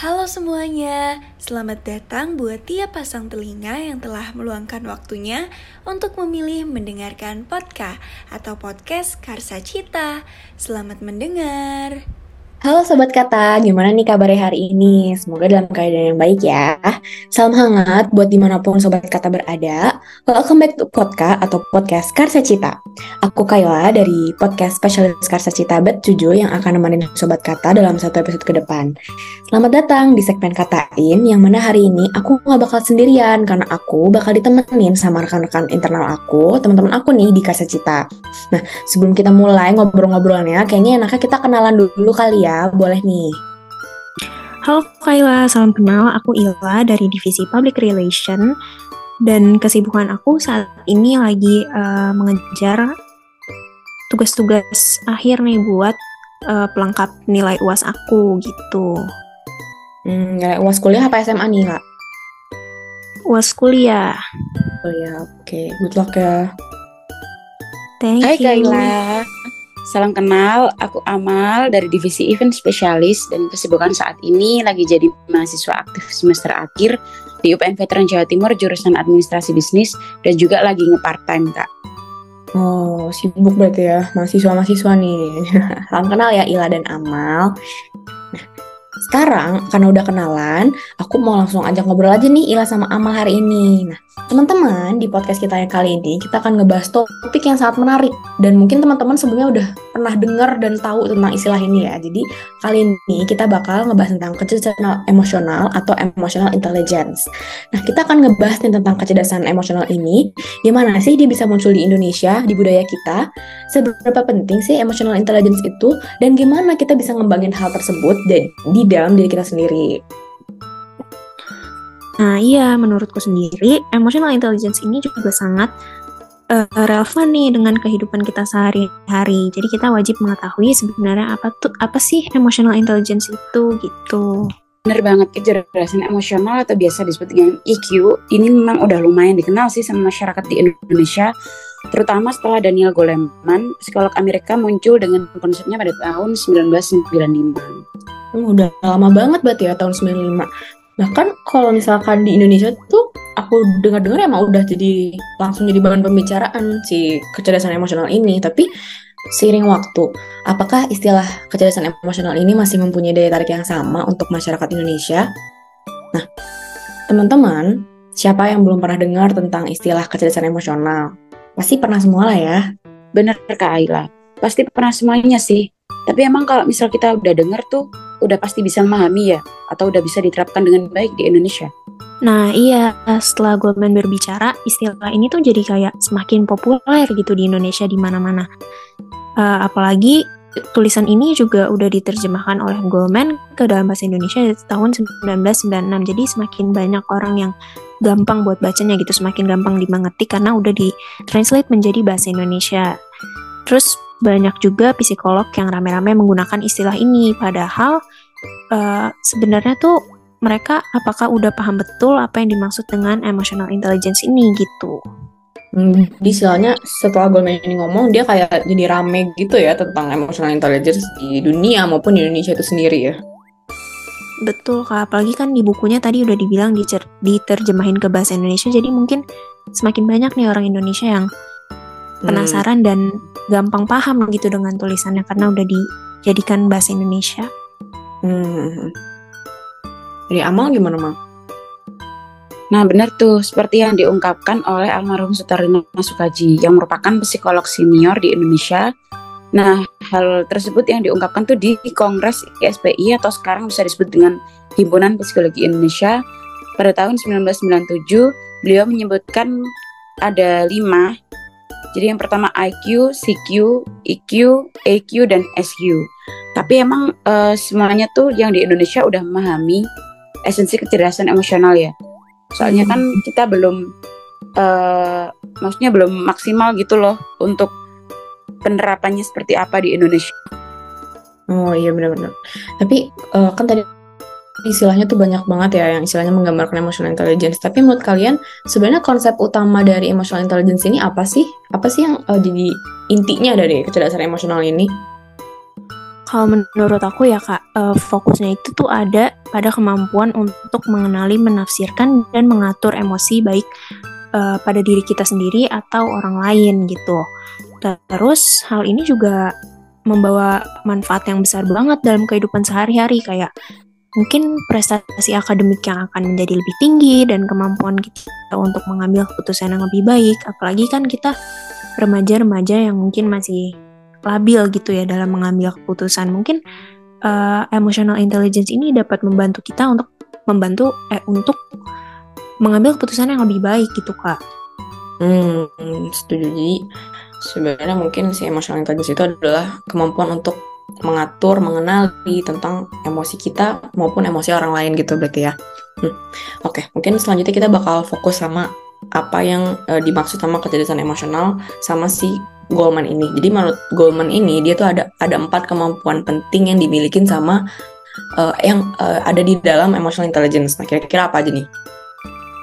Halo semuanya, selamat datang buat tiap pasang telinga yang telah meluangkan waktunya untuk memilih mendengarkan podcast atau podcast Karsa Cita. Selamat mendengar. Halo Sobat Kata, gimana nih kabarnya hari ini? Semoga dalam keadaan yang baik ya. Salam hangat buat di mana pun Sobat Kata berada. Welcome back to Podcast atau Podcast Karsa Cita. Aku Kayla dari Podcast Spesialis Karsa Cita Bet 7 yang akan nemenin Sobat Kata dalam satu episode ke depan. Selamat datang di segmen Katain yang mana hari ini aku nggak bakal sendirian karena aku bakal ditemenin sama rekan-rekan internal aku, teman-teman aku nih di Karsa Cita. Nah, sebelum kita mulai ngobrol-ngobrolnya, kayaknya enaknya kita kenalan dulu kali ya ya, boleh nih. Halo Kayla, salam kenal. Aku Ila dari Divisi Public Relation dan kesibukan aku saat ini lagi uh, mengejar tugas-tugas akhir nih buat uh, pelengkap nilai UAS aku gitu. Hmm, nilai UAS kuliah apa SMA nih, Kak? UAS kuliah. Oh ya, oke. Okay. Good luck ya. Thank Hai you. Kayla. Salam kenal, aku Amal dari Divisi Event Spesialis dan kesibukan saat ini lagi jadi mahasiswa aktif semester akhir di UPN Veteran Jawa Timur jurusan Administrasi Bisnis dan juga lagi nge-part time, Kak. Oh, sibuk berarti ya, mahasiswa-mahasiswa nih. Salam kenal ya Ila dan Amal. Nah, sekarang karena udah kenalan, aku mau langsung ajak ngobrol aja nih Ila sama Amal hari ini. Nah, Teman-teman, di podcast kita yang kali ini kita akan ngebahas topik yang sangat menarik dan mungkin teman-teman sebelumnya udah pernah dengar dan tahu tentang istilah ini ya. Jadi kali ini kita bakal ngebahas tentang kecerdasan emosional atau emotional intelligence. Nah, kita akan ngebahas tentang kecerdasan emosional ini. Gimana sih dia bisa muncul di Indonesia, di budaya kita? Seberapa penting sih emotional intelligence itu dan gimana kita bisa ngembangin hal tersebut di dalam diri kita sendiri? Nah iya, menurutku sendiri, emotional intelligence ini juga sangat uh, relevan nih dengan kehidupan kita sehari-hari. Jadi kita wajib mengetahui sebenarnya apa tuh apa sih emotional intelligence itu gitu. Bener banget kecerdasan emosional atau biasa disebut dengan EQ ini memang udah lumayan dikenal sih sama masyarakat di Indonesia terutama setelah Daniel Goleman, psikolog Amerika muncul dengan konsepnya pada tahun 1995. Hmm, udah lama banget berarti ya tahun 95. Bahkan kalau misalkan di Indonesia tuh aku dengar-dengar emang udah jadi langsung jadi bahan pembicaraan si kecerdasan emosional ini. Tapi seiring waktu, apakah istilah kecerdasan emosional ini masih mempunyai daya tarik yang sama untuk masyarakat Indonesia? Nah, teman-teman, siapa yang belum pernah dengar tentang istilah kecerdasan emosional? Pasti pernah semua lah ya. Bener Kak Ayla, pasti pernah semuanya sih. Tapi emang kalau misal kita udah denger tuh, udah pasti bisa memahami ya atau udah bisa diterapkan dengan baik di Indonesia? Nah iya, setelah Goldman berbicara, istilah ini tuh jadi kayak semakin populer gitu di Indonesia di mana-mana. Uh, apalagi tulisan ini juga udah diterjemahkan oleh Goldman ke dalam bahasa Indonesia tahun 1996. Jadi semakin banyak orang yang gampang buat bacanya gitu, semakin gampang dimengerti karena udah di translate menjadi bahasa Indonesia. Terus banyak juga psikolog yang rame-rame menggunakan istilah ini padahal uh, sebenarnya tuh mereka apakah udah paham betul apa yang dimaksud dengan emotional intelligence ini gitu. Hmm, di istilahnya setelah Goldman ini ngomong dia kayak jadi rame gitu ya tentang emotional intelligence di dunia maupun di Indonesia itu sendiri ya. Betul kak, apalagi kan di bukunya tadi udah dibilang diterjemahin ke bahasa Indonesia jadi mungkin semakin banyak nih orang Indonesia yang penasaran hmm. dan gampang paham gitu dengan tulisannya karena udah dijadikan bahasa Indonesia. Hmm. Dari Amal gimana, Mal? Nah benar tuh, seperti yang diungkapkan oleh almarhum Sutarino Sukaji yang merupakan psikolog senior di Indonesia. Nah hal tersebut yang diungkapkan tuh di Kongres ISPI atau sekarang bisa disebut dengan Himpunan Psikologi Indonesia pada tahun 1997 beliau menyebutkan ada lima jadi yang pertama IQ, CQ, EQ, AQ, dan SQ. Tapi emang uh, semuanya tuh yang di Indonesia udah memahami esensi kecerdasan emosional ya. Soalnya kan hmm. kita belum, uh, maksudnya belum maksimal gitu loh untuk penerapannya seperti apa di Indonesia. Oh iya benar-benar. Tapi uh, kan tadi istilahnya tuh banyak banget ya yang istilahnya menggambarkan emotional intelligence. Tapi menurut kalian sebenarnya konsep utama dari emotional intelligence ini apa sih? Apa sih yang uh, jadi intinya dari kecerdasan emosional ini? Kalau menurut aku ya kak, uh, fokusnya itu tuh ada pada kemampuan untuk mengenali, menafsirkan, dan mengatur emosi baik uh, pada diri kita sendiri atau orang lain gitu. Terus hal ini juga membawa manfaat yang besar banget dalam kehidupan sehari-hari kayak mungkin prestasi akademik yang akan menjadi lebih tinggi dan kemampuan kita untuk mengambil keputusan yang lebih baik. Apalagi kan kita remaja-remaja yang mungkin masih labil gitu ya dalam mengambil keputusan. Mungkin uh, emotional intelligence ini dapat membantu kita untuk membantu eh untuk mengambil keputusan yang lebih baik gitu kak. Hmm, setuju. Jadi sebenarnya mungkin si emotional intelligence itu adalah kemampuan untuk mengatur, mengenali tentang emosi kita maupun emosi orang lain gitu berarti ya. Hmm. Oke, okay, mungkin selanjutnya kita bakal fokus sama apa yang uh, dimaksud sama kecerdasan emosional sama si Goldman ini. Jadi menurut Goldman ini dia tuh ada ada empat kemampuan penting yang dimiliki sama uh, yang uh, ada di dalam emotional intelligence. Nah kira-kira apa aja nih?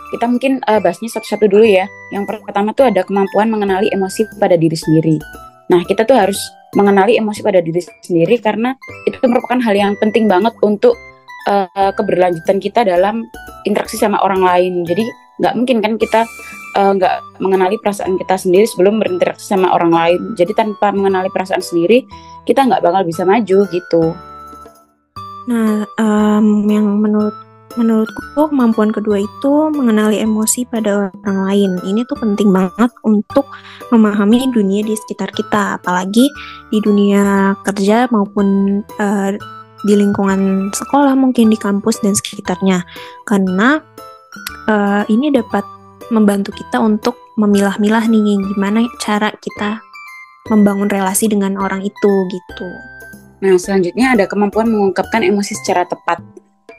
Kita mungkin uh, bahasnya satu-satu dulu ya. Yang pertama tuh ada kemampuan mengenali emosi pada diri sendiri. Nah kita tuh harus mengenali emosi pada diri sendiri karena itu merupakan hal yang penting banget untuk uh, keberlanjutan kita dalam interaksi sama orang lain. Jadi nggak mungkin kan kita uh, nggak mengenali perasaan kita sendiri sebelum berinteraksi sama orang lain. Jadi tanpa mengenali perasaan sendiri, kita nggak bakal bisa maju gitu. Nah, um, yang menurut menurutku kemampuan kedua itu mengenali emosi pada orang lain. Ini tuh penting banget untuk memahami dunia di sekitar kita, apalagi di dunia kerja maupun uh, di lingkungan sekolah, mungkin di kampus dan sekitarnya. Karena uh, ini dapat membantu kita untuk memilah-milah nih gimana cara kita membangun relasi dengan orang itu gitu. Nah, selanjutnya ada kemampuan mengungkapkan emosi secara tepat.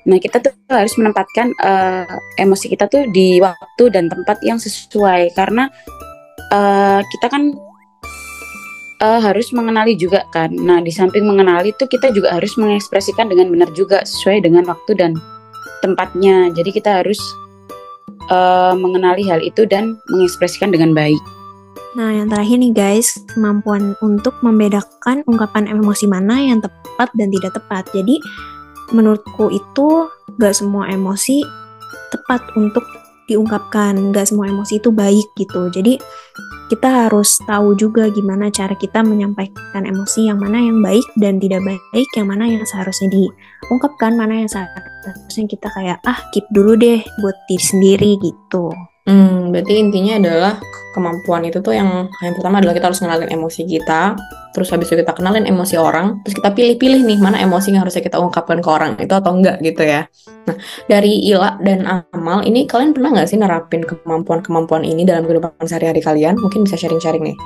Nah, kita tuh harus menempatkan uh, emosi kita tuh di waktu dan tempat yang sesuai karena uh, kita kan uh, harus mengenali juga kan. Nah, di samping mengenali itu kita juga harus mengekspresikan dengan benar juga sesuai dengan waktu dan tempatnya. Jadi kita harus uh, mengenali hal itu dan mengekspresikan dengan baik. Nah, yang terakhir nih guys, kemampuan untuk membedakan ungkapan emosi mana yang tepat dan tidak tepat. Jadi, menurutku itu gak semua emosi tepat untuk diungkapkan, gak semua emosi itu baik gitu. Jadi, kita harus tahu juga gimana cara kita menyampaikan emosi yang mana yang baik dan tidak baik, yang mana yang seharusnya diungkapkan, mana yang seharusnya kita kayak ah keep dulu deh buat diri sendiri gitu. Hmm, berarti intinya adalah kemampuan itu tuh yang yang pertama adalah kita harus kenalin emosi kita, terus habis itu kita kenalin emosi orang, terus kita pilih-pilih nih mana emosi yang harusnya kita ungkapkan ke orang itu atau enggak gitu ya. Nah, dari Ila dan Amal, ini kalian pernah nggak sih nerapin kemampuan-kemampuan ini dalam kehidupan sehari-hari kalian? Mungkin bisa sharing-sharing nih.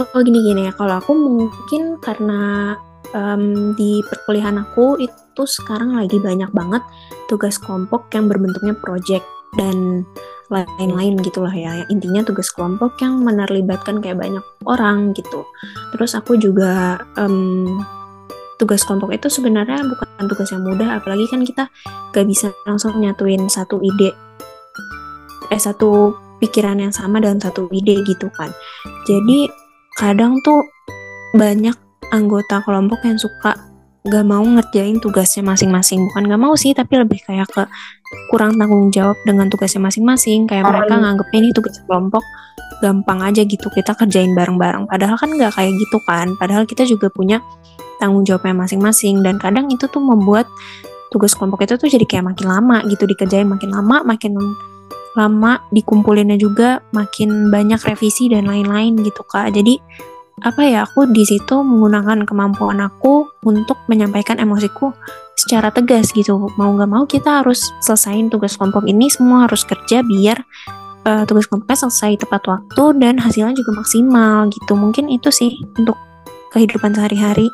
Oh, gini-gini ya, kalau aku mungkin karena um, di perkuliahan aku itu sekarang lagi banyak banget tugas kelompok yang berbentuknya project dan lain-lain gitulah ya. Intinya tugas kelompok yang menerlibatkan kayak banyak orang gitu. Terus aku juga um, tugas kelompok itu sebenarnya bukan tugas yang mudah, apalagi kan kita gak bisa langsung nyatuin satu ide, eh satu pikiran yang sama dalam satu ide gitu kan. Jadi kadang tuh banyak anggota kelompok yang suka gak mau ngerjain tugasnya masing-masing bukan gak mau sih tapi lebih kayak ke kurang tanggung jawab dengan tugasnya masing-masing. Kayak mereka nganggepnya ini tugas kelompok gampang aja gitu kita kerjain bareng-bareng. Padahal kan gak kayak gitu kan. Padahal kita juga punya tanggung jawabnya masing-masing. Dan kadang itu tuh membuat tugas kelompok itu tuh jadi kayak makin lama gitu dikerjain makin lama makin lama dikumpulinnya juga makin banyak revisi dan lain-lain gitu kak. Jadi apa ya aku di situ menggunakan kemampuan aku untuk menyampaikan emosiku secara tegas gitu. Mau nggak mau kita harus selesaiin tugas kelompok ini semua harus kerja biar uh, tugas kelompoknya selesai tepat waktu dan hasilnya juga maksimal gitu. Mungkin itu sih untuk kehidupan sehari-hari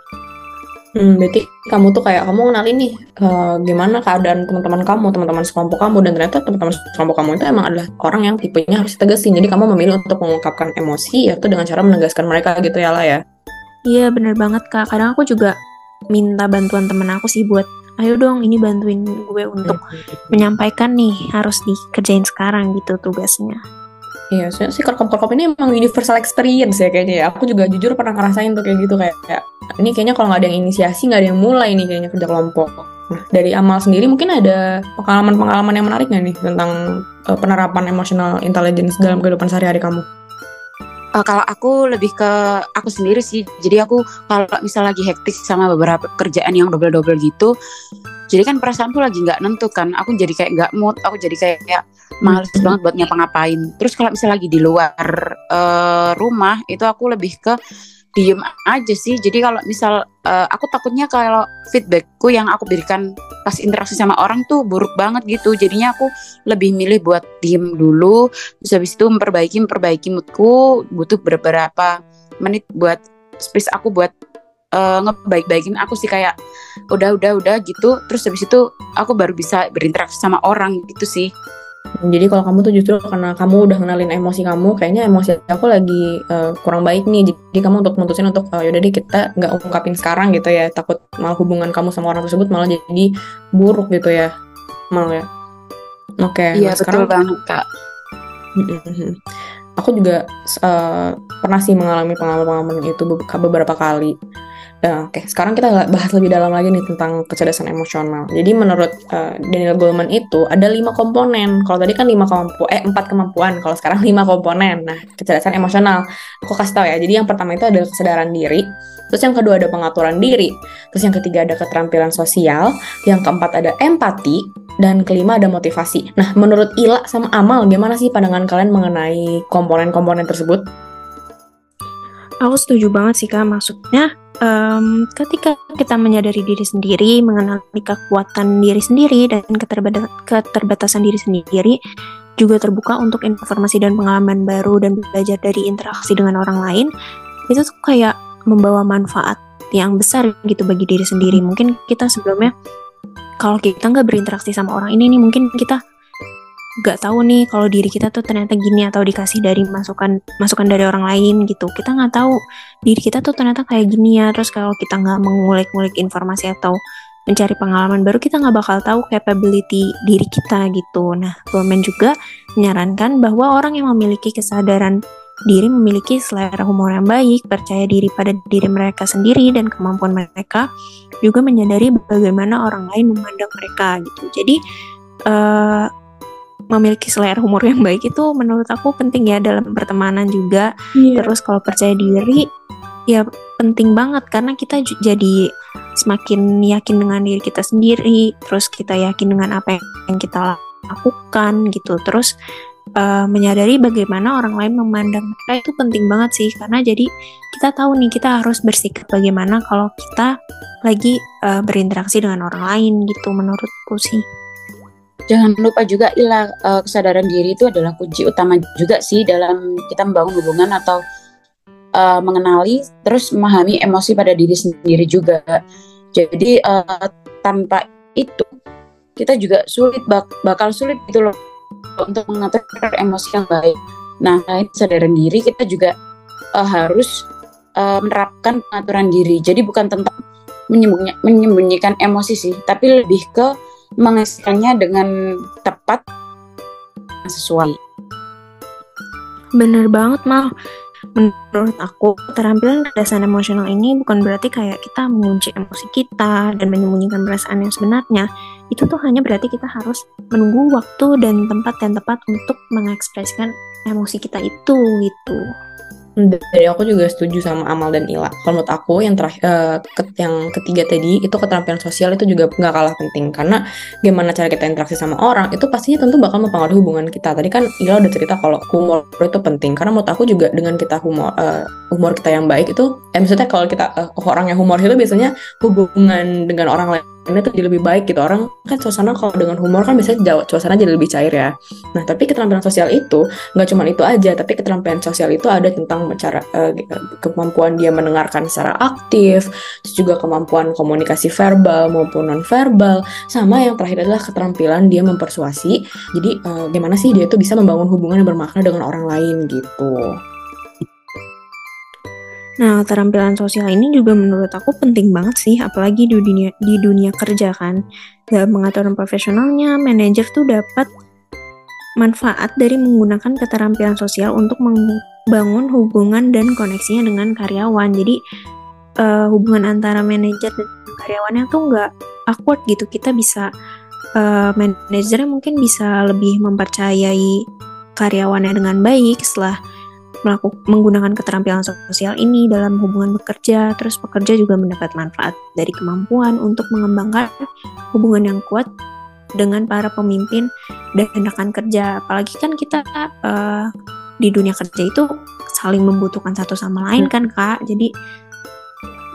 Hmm, berarti kamu tuh kayak kamu kenalin nih uh, gimana keadaan teman-teman kamu, teman-teman sekelompok kamu dan ternyata teman-teman sekelompok kamu itu emang adalah orang yang tipenya harus tegasin. Jadi kamu memilih untuk mengungkapkan emosi yaitu dengan cara menegaskan mereka gitu ya lah ya. Iya bener banget kak. Kadang aku juga minta bantuan temen aku sih buat ayo dong ini bantuin gue untuk hmm. menyampaikan nih harus dikerjain sekarang gitu tugasnya. Iya, soalnya sih kerkop-kerkop ini emang universal experience ya kayaknya ya. Aku juga jujur pernah ngerasain tuh kayak gitu kayak, kayak ini kayaknya kalau nggak ada yang inisiasi nggak ada yang mulai nih kayaknya kerja kelompok. Nah dari Amal sendiri mungkin ada pengalaman-pengalaman yang menarik nggak nih tentang uh, penerapan emotional intelligence dalam kehidupan sehari-hari kamu? Uh, kalau aku lebih ke aku sendiri sih. Jadi aku kalau misal lagi hektik sama beberapa kerjaan yang double-double gitu, jadi kan perasaanku lagi nggak nentu kan. Aku jadi kayak nggak mood, aku jadi kayak, kayak males hmm. banget buat ngapa-ngapain. Terus kalau misal lagi di luar uh, rumah, itu aku lebih ke diem aja sih. Jadi kalau misal uh, aku takutnya kalau feedbackku yang aku berikan pas interaksi sama orang tuh buruk banget gitu. Jadinya aku lebih milih buat diem dulu. Terus habis itu memperbaiki memperbaiki moodku. Butuh beberapa menit buat space aku buat uh, ngebaik-baikin aku sih kayak udah udah udah gitu. Terus habis itu aku baru bisa berinteraksi sama orang gitu sih. Jadi kalau kamu tuh justru karena kamu udah kenalin emosi kamu, kayaknya emosi aku lagi uh, kurang baik nih. Jadi kamu untuk mutusin untuk uh, yaudah deh kita nggak ungkapin sekarang gitu ya. Takut malah hubungan kamu sama orang tersebut malah jadi buruk gitu ya, malah ya. Oke. Okay, iya nah, betul sekarang, banget kak. Aku juga uh, pernah sih mengalami pengalaman-pengalaman itu beberapa kali. Nah, Oke, okay. sekarang kita bahas lebih dalam lagi nih tentang kecerdasan emosional. Jadi menurut uh, Daniel Goleman itu ada lima komponen. Kalau tadi kan lima kemampuan, eh empat kemampuan. Kalau sekarang lima komponen. Nah, kecerdasan emosional. Aku kasih tahu ya. Jadi yang pertama itu adalah kesadaran diri. Terus yang kedua ada pengaturan diri. Terus yang ketiga ada keterampilan sosial. Yang keempat ada empati. Dan kelima ada motivasi. Nah, menurut Ila sama Amal, gimana sih pandangan kalian mengenai komponen-komponen tersebut? Aku setuju banget sih kak, maksudnya um, ketika kita menyadari diri sendiri, mengenali kekuatan diri sendiri dan keterbatasan diri sendiri, juga terbuka untuk informasi dan pengalaman baru dan belajar dari interaksi dengan orang lain, itu tuh kayak membawa manfaat yang besar gitu bagi diri sendiri. Mungkin kita sebelumnya kalau kita nggak berinteraksi sama orang ini nih, mungkin kita nggak tahu nih kalau diri kita tuh ternyata gini atau dikasih dari masukan masukan dari orang lain gitu. Kita nggak tahu diri kita tuh ternyata kayak gini ya. Terus kalau kita nggak mengulik-ngulik informasi atau mencari pengalaman baru kita nggak bakal tahu capability diri kita gitu. Nah Goldman juga menyarankan bahwa orang yang memiliki kesadaran diri memiliki selera humor yang baik, percaya diri pada diri mereka sendiri dan kemampuan mereka, juga menyadari bagaimana orang lain memandang mereka gitu. Jadi uh, memiliki selera humor yang baik itu menurut aku penting ya dalam pertemanan juga. Yeah. Terus kalau percaya diri ya penting banget karena kita jadi semakin yakin dengan diri kita sendiri, terus kita yakin dengan apa yang kita lakukan gitu. Terus uh, menyadari bagaimana orang lain memandang mereka itu penting banget sih karena jadi kita tahu nih kita harus bersikap bagaimana kalau kita lagi uh, berinteraksi dengan orang lain gitu menurutku sih jangan lupa juga ilah uh, kesadaran diri itu adalah kunci utama juga sih dalam kita membangun hubungan atau uh, mengenali terus memahami emosi pada diri sendiri juga. Jadi uh, tanpa itu kita juga sulit bak bakal sulit gitu loh untuk mengatur emosi yang baik. Nah, selain kesadaran diri kita juga uh, harus uh, menerapkan pengaturan diri. Jadi bukan tentang menyembunyikan emosi sih, tapi lebih ke mengekspresikannya dengan tepat sesuai. Bener banget mal. Menurut aku, keterampilan kecerdasan emosional ini bukan berarti kayak kita mengunci emosi kita dan menyembunyikan perasaan yang sebenarnya. Itu tuh hanya berarti kita harus menunggu waktu dan tempat yang tepat untuk mengekspresikan emosi kita itu gitu dari aku juga setuju sama Amal dan Ila. Kalau menurut aku yang terakhir uh, yang ketiga tadi itu keterampilan sosial itu juga nggak kalah penting karena gimana cara kita interaksi sama orang itu pastinya tentu bakal mempengaruhi hubungan kita. Tadi kan Ila udah cerita kalau humor itu penting karena menurut aku juga dengan kita humor uh, humor kita yang baik itu eh maksudnya kalau kita uh, orang yang humor itu biasanya hubungan dengan orang lain ini tuh jadi lebih baik gitu. Orang kan suasana kalau dengan humor kan biasanya jauh suasana jadi lebih cair ya. Nah tapi keterampilan sosial itu nggak cuma itu aja tapi keterampilan sosial itu ada tentang cara uh, kemampuan dia mendengarkan secara aktif terus juga kemampuan komunikasi verbal maupun non verbal sama yang terakhir adalah keterampilan dia mempersuasi. Jadi uh, gimana sih dia tuh bisa membangun hubungan yang bermakna dengan orang lain gitu Nah, keterampilan sosial ini juga menurut aku penting banget sih, apalagi di dunia di dunia kerja kan. Dalam pengaturan profesionalnya, manajer tuh dapat manfaat dari menggunakan keterampilan sosial untuk membangun hubungan dan koneksinya dengan karyawan. Jadi uh, hubungan antara manajer dan karyawannya tuh nggak awkward gitu. Kita bisa uh, manajernya mungkin bisa lebih mempercayai karyawannya dengan baik setelah melakukan menggunakan keterampilan sosial ini dalam hubungan bekerja, terus pekerja juga mendapat manfaat dari kemampuan untuk mengembangkan hubungan yang kuat dengan para pemimpin dan rekan kerja. Apalagi kan kita uh, di dunia kerja itu saling membutuhkan satu sama lain kan kak. Jadi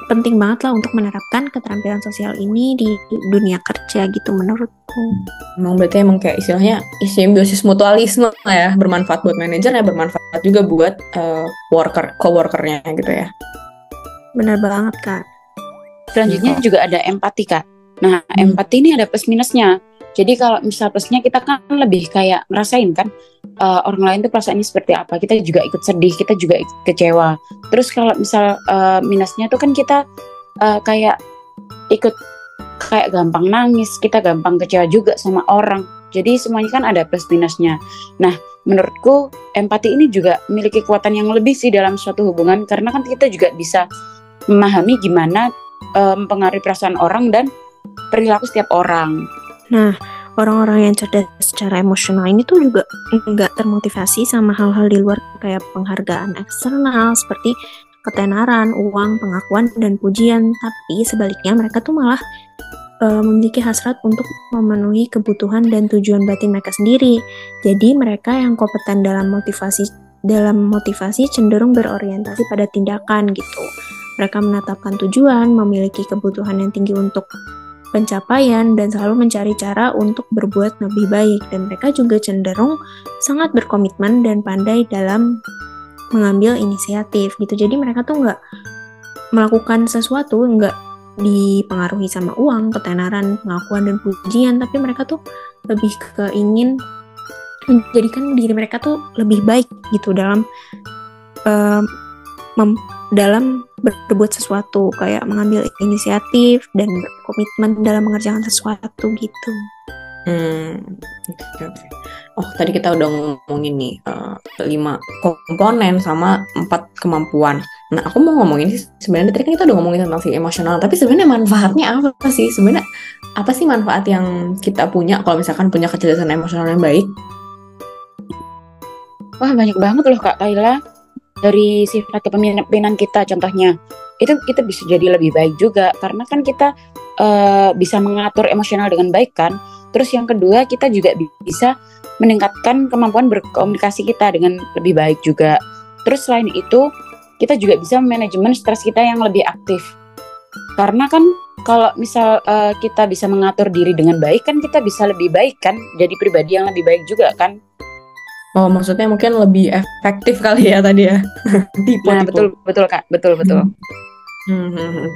penting banget lah untuk menerapkan keterampilan sosial ini di dunia kerja gitu menurutku. Emang berarti emang kayak istilahnya simbiosis mutualisme ya, bermanfaat buat manajer ya, bermanfaat juga buat uh, worker, coworkernya gitu ya. Benar banget kak. Selanjutnya oh. juga ada empati kak. Nah hmm. empati ini ada plus minusnya. Jadi kalau misal plusnya kita kan lebih kayak merasain kan uh, orang lain tuh perasaannya seperti apa. Kita juga ikut sedih, kita juga ikut kecewa. Terus kalau misal uh, minusnya tuh kan kita uh, kayak ikut kayak gampang nangis, kita gampang kecewa juga sama orang. Jadi semuanya kan ada plus minusnya. Nah, menurutku empati ini juga memiliki kekuatan yang lebih sih dalam suatu hubungan karena kan kita juga bisa memahami gimana uh, mempengaruhi perasaan orang dan perilaku setiap orang. Nah, orang-orang yang cerdas secara emosional ini tuh juga nggak termotivasi sama hal-hal di luar kayak penghargaan eksternal seperti ketenaran, uang, pengakuan, dan pujian. Tapi sebaliknya mereka tuh malah uh, memiliki hasrat untuk memenuhi kebutuhan dan tujuan batin mereka sendiri. Jadi mereka yang kompeten dalam motivasi dalam motivasi cenderung berorientasi pada tindakan gitu. Mereka menetapkan tujuan, memiliki kebutuhan yang tinggi untuk pencapaian dan selalu mencari cara untuk berbuat lebih baik. Dan mereka juga cenderung sangat berkomitmen dan pandai dalam mengambil inisiatif gitu. Jadi mereka tuh nggak melakukan sesuatu nggak dipengaruhi sama uang, ketenaran, pengakuan dan pujian. Tapi mereka tuh lebih ke ingin menjadikan diri mereka tuh lebih baik gitu dalam um, dalam berbuat sesuatu kayak mengambil inisiatif dan berkomitmen dalam mengerjakan sesuatu gitu. Hmm, okay. Oh, tadi kita udah ngomongin nih uh, lima komponen sama empat kemampuan. Nah, aku mau ngomongin sih sebenarnya tadi kan kita udah ngomongin tentang si emosional, tapi sebenarnya manfaatnya apa sih? Sebenarnya apa sih manfaat yang kita punya kalau misalkan punya kecerdasan emosional yang baik? Wah, banyak banget loh Kak Kayla dari sifat kepemimpinan kita contohnya. Itu kita bisa jadi lebih baik juga karena kan kita uh, bisa mengatur emosional dengan baik kan. Terus yang kedua kita juga bisa meningkatkan kemampuan berkomunikasi kita dengan lebih baik juga. Terus selain itu kita juga bisa manajemen stres kita yang lebih aktif. Karena kan kalau misal uh, kita bisa mengatur diri dengan baik kan kita bisa lebih baik kan jadi pribadi yang lebih baik juga kan Oh, maksudnya mungkin lebih efektif kali ya tadi ya. tipe, nah, tipe. betul betul Kak, betul betul. Hmm. hmm, hmm.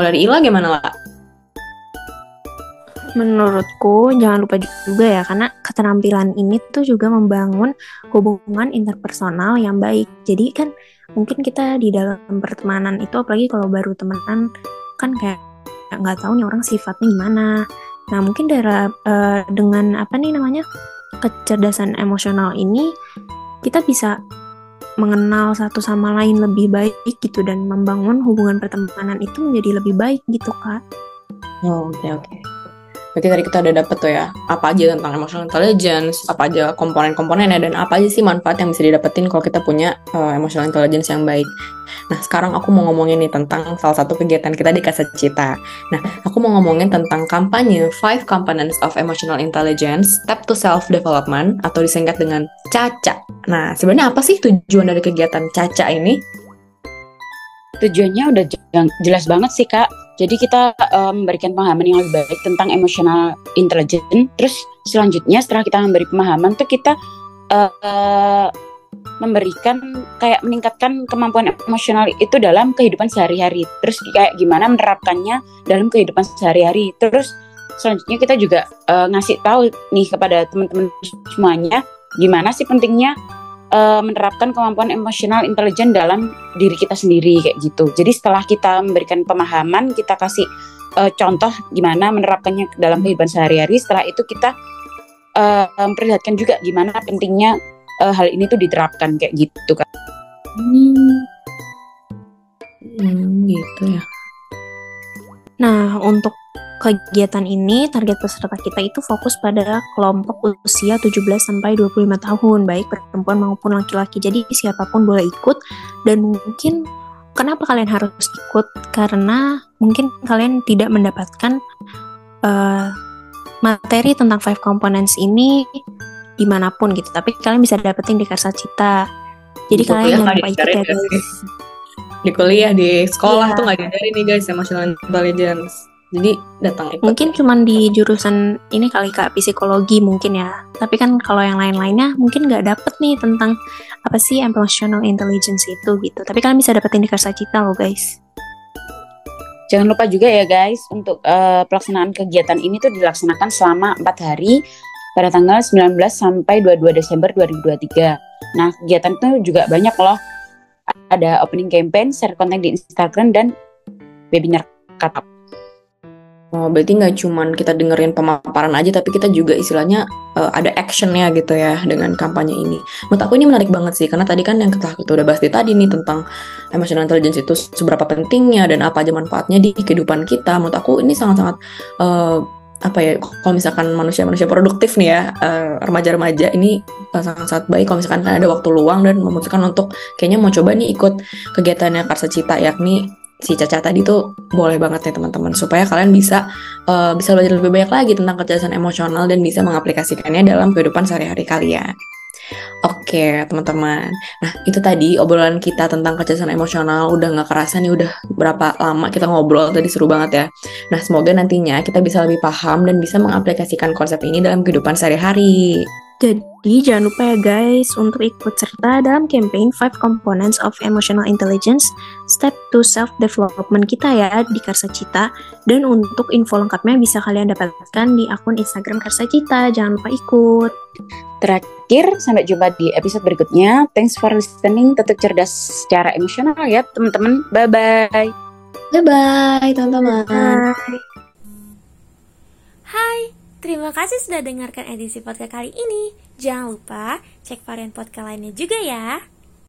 Mulai dari Ila gimana lah? Menurutku jangan lupa juga ya karena keterampilan ini tuh juga membangun hubungan interpersonal yang baik. Jadi kan mungkin kita di dalam pertemanan itu apalagi kalau baru temenan kan kayak nggak tahu nih orang sifatnya gimana. Nah mungkin dari uh, dengan apa nih namanya kecerdasan emosional ini kita bisa mengenal satu sama lain lebih baik gitu dan membangun hubungan pertemanan itu menjadi lebih baik gitu kak. Oh, oke okay, oke. Okay. Berarti tadi kita udah dapet tuh ya, apa aja tentang emotional intelligence, apa aja komponen-komponennya, dan apa aja sih manfaat yang bisa didapetin kalau kita punya uh, emotional intelligence yang baik. Nah, sekarang aku mau ngomongin nih tentang salah satu kegiatan kita di Kasa Cita. Nah, aku mau ngomongin tentang kampanye Five Components of Emotional Intelligence, Step to Self-Development, atau disingkat dengan CACA. Nah, sebenarnya apa sih tujuan dari kegiatan CACA ini? Tujuannya udah jelas banget sih, Kak jadi kita uh, memberikan pemahaman yang lebih baik tentang emotional intelligence. Terus selanjutnya setelah kita memberi pemahaman tuh kita uh, memberikan kayak meningkatkan kemampuan emosional itu dalam kehidupan sehari-hari. Terus kayak gimana menerapkannya dalam kehidupan sehari-hari. Terus selanjutnya kita juga uh, ngasih tahu nih kepada teman-teman semuanya gimana sih pentingnya uh, menerapkan kemampuan emosional intelijen dalam diri kita sendiri kayak gitu. Jadi setelah kita memberikan pemahaman, kita kasih uh, contoh gimana menerapkannya dalam kehidupan sehari-hari. Setelah itu kita uh, memperlihatkan juga gimana pentingnya uh, hal ini tuh diterapkan kayak gitu kan. Hmm. Hmm, gitu ya. Nah, untuk kegiatan ini target peserta kita itu fokus pada kelompok usia 17 sampai 25 tahun, baik perempuan maupun laki-laki. Jadi siapa pun boleh ikut dan mungkin kenapa kalian harus ikut? Karena mungkin kalian tidak mendapatkan uh, materi tentang five components ini di mana pun gitu, tapi kalian bisa dapetin di Karsa Cita. Jadi di kalian jangan lupa ikut ya guys. Di kuliah, di sekolah yeah. tuh nggak diajarin nih guys emotional intelligence jadi datang ikut. Mungkin cuma di jurusan ini kali kak psikologi mungkin ya. Tapi kan kalau yang lain-lainnya mungkin nggak dapet nih tentang apa sih emotional intelligence itu gitu. Tapi kalian bisa dapetin di Karsa Cita loh guys. Jangan lupa juga ya guys untuk uh, pelaksanaan kegiatan ini tuh dilaksanakan selama 4 hari pada tanggal 19 sampai 22 Desember 2023. Nah, kegiatan itu juga banyak loh. Ada opening campaign, share konten di Instagram dan webinar katap. Oh, berarti nggak cuman kita dengerin pemaparan aja, tapi kita juga istilahnya uh, ada actionnya gitu ya dengan kampanye ini. Menurut aku ini menarik banget sih, karena tadi kan yang kita, kita udah bahas di tadi nih tentang emotional intelligence itu seberapa pentingnya dan apa aja manfaatnya di kehidupan kita. Menurut aku ini sangat-sangat uh, apa ya kalau misalkan manusia-manusia produktif nih ya uh, remaja-remaja ini sangat-sangat baik kalau misalkan ada waktu luang dan memutuskan untuk kayaknya mau coba nih ikut kegiatannya Karsa Cita yakni si Caca tadi tuh boleh banget nih teman-teman supaya kalian bisa uh, bisa belajar lebih banyak lagi tentang kecerdasan emosional dan bisa mengaplikasikannya dalam kehidupan sehari-hari kalian. Oke teman-teman, nah itu tadi obrolan kita tentang kecerdasan emosional udah nggak kerasa nih udah berapa lama kita ngobrol tadi seru banget ya. Nah semoga nantinya kita bisa lebih paham dan bisa mengaplikasikan konsep ini dalam kehidupan sehari-hari. Jadi jangan lupa ya guys untuk ikut serta dalam campaign 5 Components of Emotional Intelligence Step to Self Development kita ya di Karsa Cita dan untuk info lengkapnya bisa kalian dapatkan di akun Instagram Karsa Cita. Jangan lupa ikut. Terakhir, sampai jumpa di episode berikutnya. Thanks for listening. Tetap cerdas secara emosional ya teman-teman. Bye-bye. Bye-bye teman-teman. Hai. Terima kasih sudah dengarkan edisi podcast kali ini. Jangan lupa cek varian podcast lainnya juga ya.